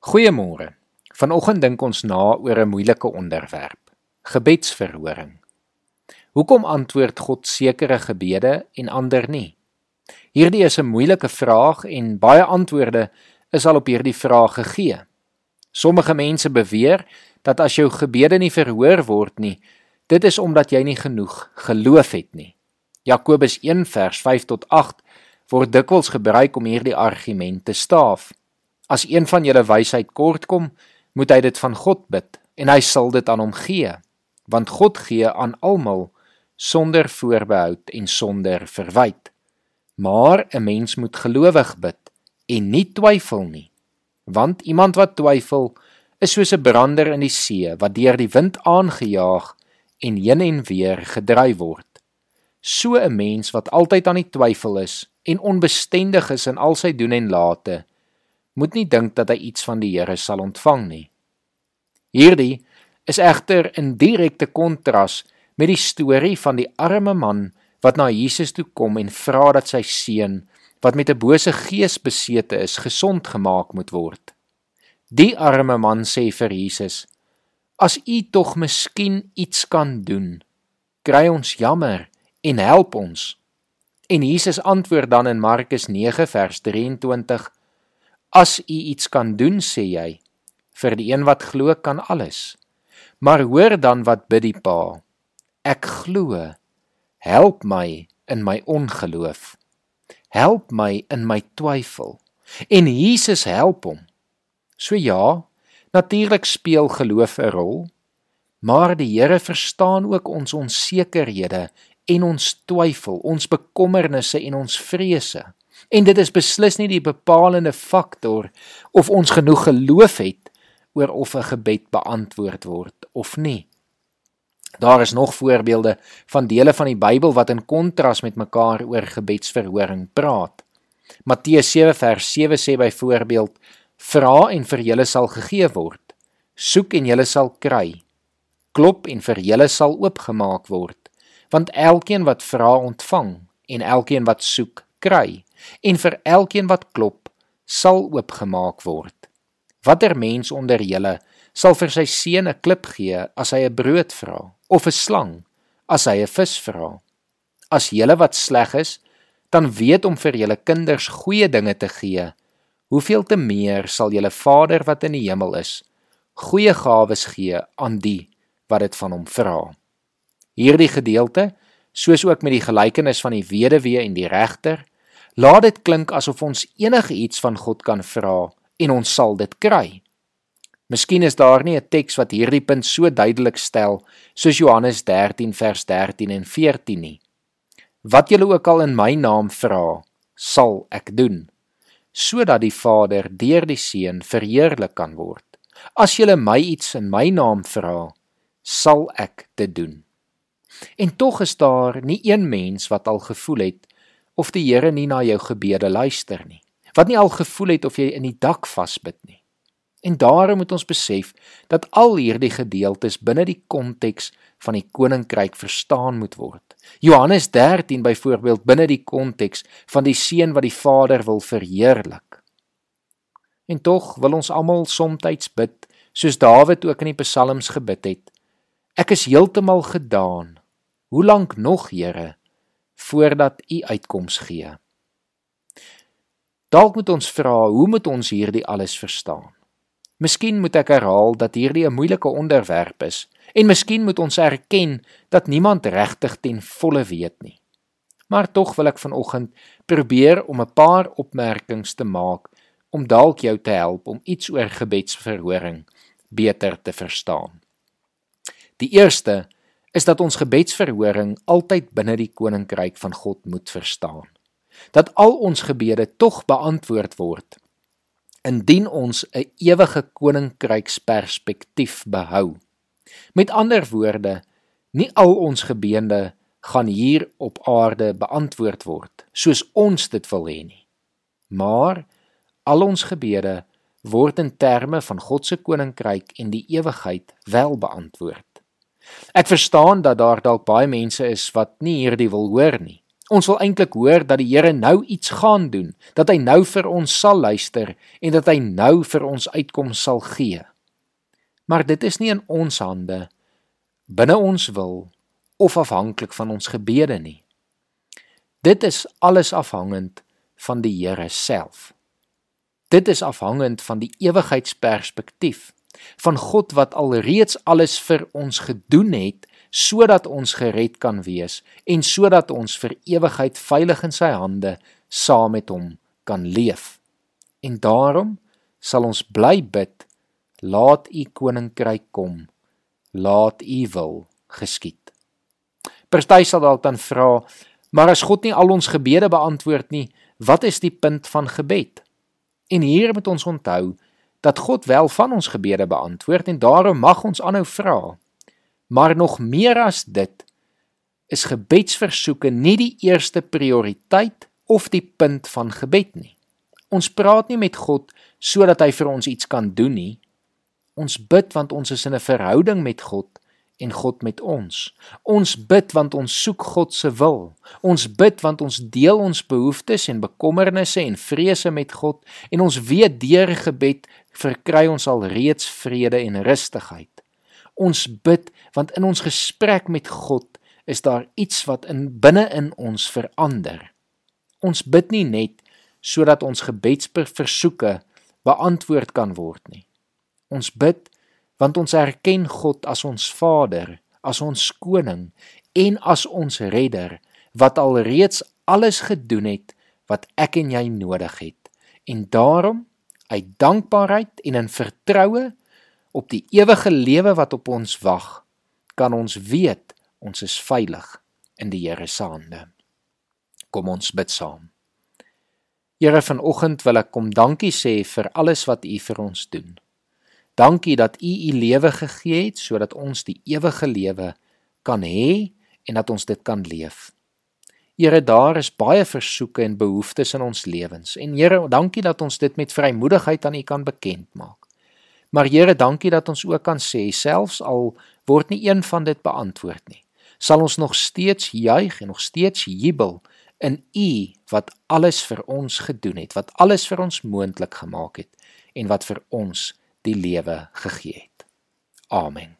Goeiemôre. Vanoggend dink ons na oor 'n moeilike onderwerp: gebedsverhoring. Hoekom antwoord God sekere gebede en ander nie? Hierdie is 'n moeilike vraag en baie antwoorde is al op hierdie vraag gegee. Sommige mense beweer dat as jou gebede nie verhoor word nie, dit is omdat jy nie genoeg geloof het nie. Jakobus 1 vers 5 tot 8 word dikwels gebruik om hierdie argument te staaf. As een van julle wysheid kortkom, moet hy dit van God bid en hy sal dit aan hom gee, want God gee aan almal sonder voorbehoud en sonder verwyte. Maar 'n mens moet gelowig bid en nie twyfel nie, want iemand wat twyfel is soos 'n brander in die see wat deur die wind aangejaag en heen en weer gedryf word. So 'n mens wat altyd aan die twyfel is en onbestendig is in al sy doen en late, moet nie dink dat hy iets van die Here sal ontvang nie. Hierdie is egter in direkte kontras met die storie van die arme man wat na Jesus toe kom en vra dat sy seun wat met 'n bose gees besete is gesond gemaak moet word. Die arme man sê vir Jesus: "As U tog miskien iets kan doen, kry ons jammer en help ons." En Jesus antwoord dan in Markus 9 vers 23: As u iets kan doen, sê jy, vir die een wat glo kan alles. Maar hoor dan wat bid die Pa. Ek glo. Help my in my ongeloof. Help my in my twyfel. En Jesus help hom. So ja, natuurlik speel geloof 'n rol, maar die Here verstaan ook ons onsekerhede en ons twyfel, ons bekommernisse en ons vrese. En dit is beslis nie die bepalende faktor of ons genoeg geloof het oor of 'n gebed beantwoord word of nie. Daar is nog voorbeelde van dele van die Bybel wat in kontras met mekaar oor gebedsverhoring praat. Matteus 7 vers 7 sê byvoorbeeld: Vra en vir julle sal gegee word. Soek en julle sal kry. Klop en vir julle sal oopgemaak word. Want elkeen wat vra ontvang en elkeen wat soek kry en vir elkeen wat klop sal oopgemaak word. Watter mens onder julle sal vir sy seun 'n klip gee as hy 'n brood vra of 'n slang as hy 'n vis vra? As julle wat sleg is, dan weet om vir julle kinders goeie dinge te gee, hoeveel te meer sal julle Vader wat in die hemel is, goeie gawes gee aan die wat dit van hom vra. Hierdie gedeelte, soos ook met die gelykenis van die weduwee en die regter, Laat dit klink asof ons enige iets van God kan vra en ons sal dit kry. Miskien is daar nie 'n teks wat hierdie punt so duidelik stel soos Johannes 13 vers 13 en 14 nie. Wat julle ook al in my naam vra, sal ek doen, sodat die Vader deur die Seun verheerlik kan word. As julle my iets in my naam vra, sal ek dit doen. En tog is daar nie een mens wat al gevoel het of die Here nie na jou gebede luister nie. Wat nie al gevoel het of jy in die dak vasbyt nie. En daarom moet ons besef dat al hierdie gedeeltes binne die konteks van die koninkryk verstaan moet word. Johannes 13 byvoorbeeld binne die konteks van die seun wat die Vader wil verheerlik. En tog wil ons almal soms bid soos Dawid ook in die psalms gebid het. Ek is heeltemal gedaan. Hoe lank nog, Here? Voordat u uitkoms gee. Dalk moet ons vra, hoe moet ons hierdie alles verstaan? Miskien moet ek herhaal dat hierdie 'n moeilike onderwerp is en miskien moet ons erken dat niemand regtig ten volle weet nie. Maar tog wil ek vanoggend probeer om 'n paar opmerkings te maak om dalk jou te help om iets oor gebedsverhoring beter te verstaan. Die eerste is dat ons gebedsverhoring altyd binne die koninkryk van God moet verstaan. Dat al ons gebede tog beantwoord word indien ons 'n ewige koninkryksperspektief behou. Met ander woorde, nie al ons gebede gaan hier op aarde beantwoord word soos ons dit wil hê nie. Maar al ons gebede word in terme van God se koninkryk en die ewigheid wel beantwoord. Ek verstaan dat daar dalk baie mense is wat nie hierdie wil hoor nie Ons wil eintlik hoor dat die Here nou iets gaan doen, dat hy nou vir ons sal luister en dat hy nou vir ons uitkoms sal gee. Maar dit is nie in ons hande binne ons wil of afhanklik van ons gebede nie. Dit is alles afhangend van die Here self. Dit is afhangend van die ewigheidsperspektief van God wat alreeds alles vir ons gedoen het sodat ons gered kan wees en sodat ons vir ewigheid veilig in sy hande saam met hom kan leef. En daarom sal ons bly bid, laat u koninkryk kom, laat u wil geskied. Party sal dalk dan vra, maar as God nie al ons gebede beantwoord nie, wat is die punt van gebed? En hier moet ons onthou dat God wel van ons gebede beantwoord en daarom mag ons aanhou vra. Maar nog meer as dit is gebedsversoeke nie die eerste prioriteit of die punt van gebed nie. Ons praat nie met God sodat hy vir ons iets kan doen nie. Ons bid want ons is in 'n verhouding met God en God met ons. Ons bid want ons soek God se wil. Ons bid want ons deel ons behoeftes en bekommernisse en vrese met God en ons weet deur gebed verkry ons al reeds vrede en rustigheid. Ons bid want in ons gesprek met God is daar iets wat in binne in ons verander. Ons bid nie net sodat ons gebedsversoeke beantwoord kan word nie. Ons bid want ons erken God as ons Vader, as ons koning en as ons redder wat alreeds alles gedoen het wat ek en jy nodig het. En daarom uit dankbaarheid en in vertroue op die ewige lewe wat op ons wag, kan ons weet ons is veilig in die Here se hande. Kom ons bid saam. Here vanoggend wil ek kom dankie sê vir alles wat U vir ons doen. Dankie dat U U lewe gegee het sodat ons die ewige lewe kan hê en dat ons dit kan leef. Here, daar is baie versoeke en behoeftes in ons lewens. En Here, dankie dat ons dit met vrymoedigheid aan U kan bekend maak. Maar Here, dankie dat ons ook kan sê selfs al word nie een van dit beantwoord nie, sal ons nog steeds juig en nog steeds jubel in U wat alles vir ons gedoen het, wat alles vir ons moontlik gemaak het en wat vir ons die lewe gegee het. Amen.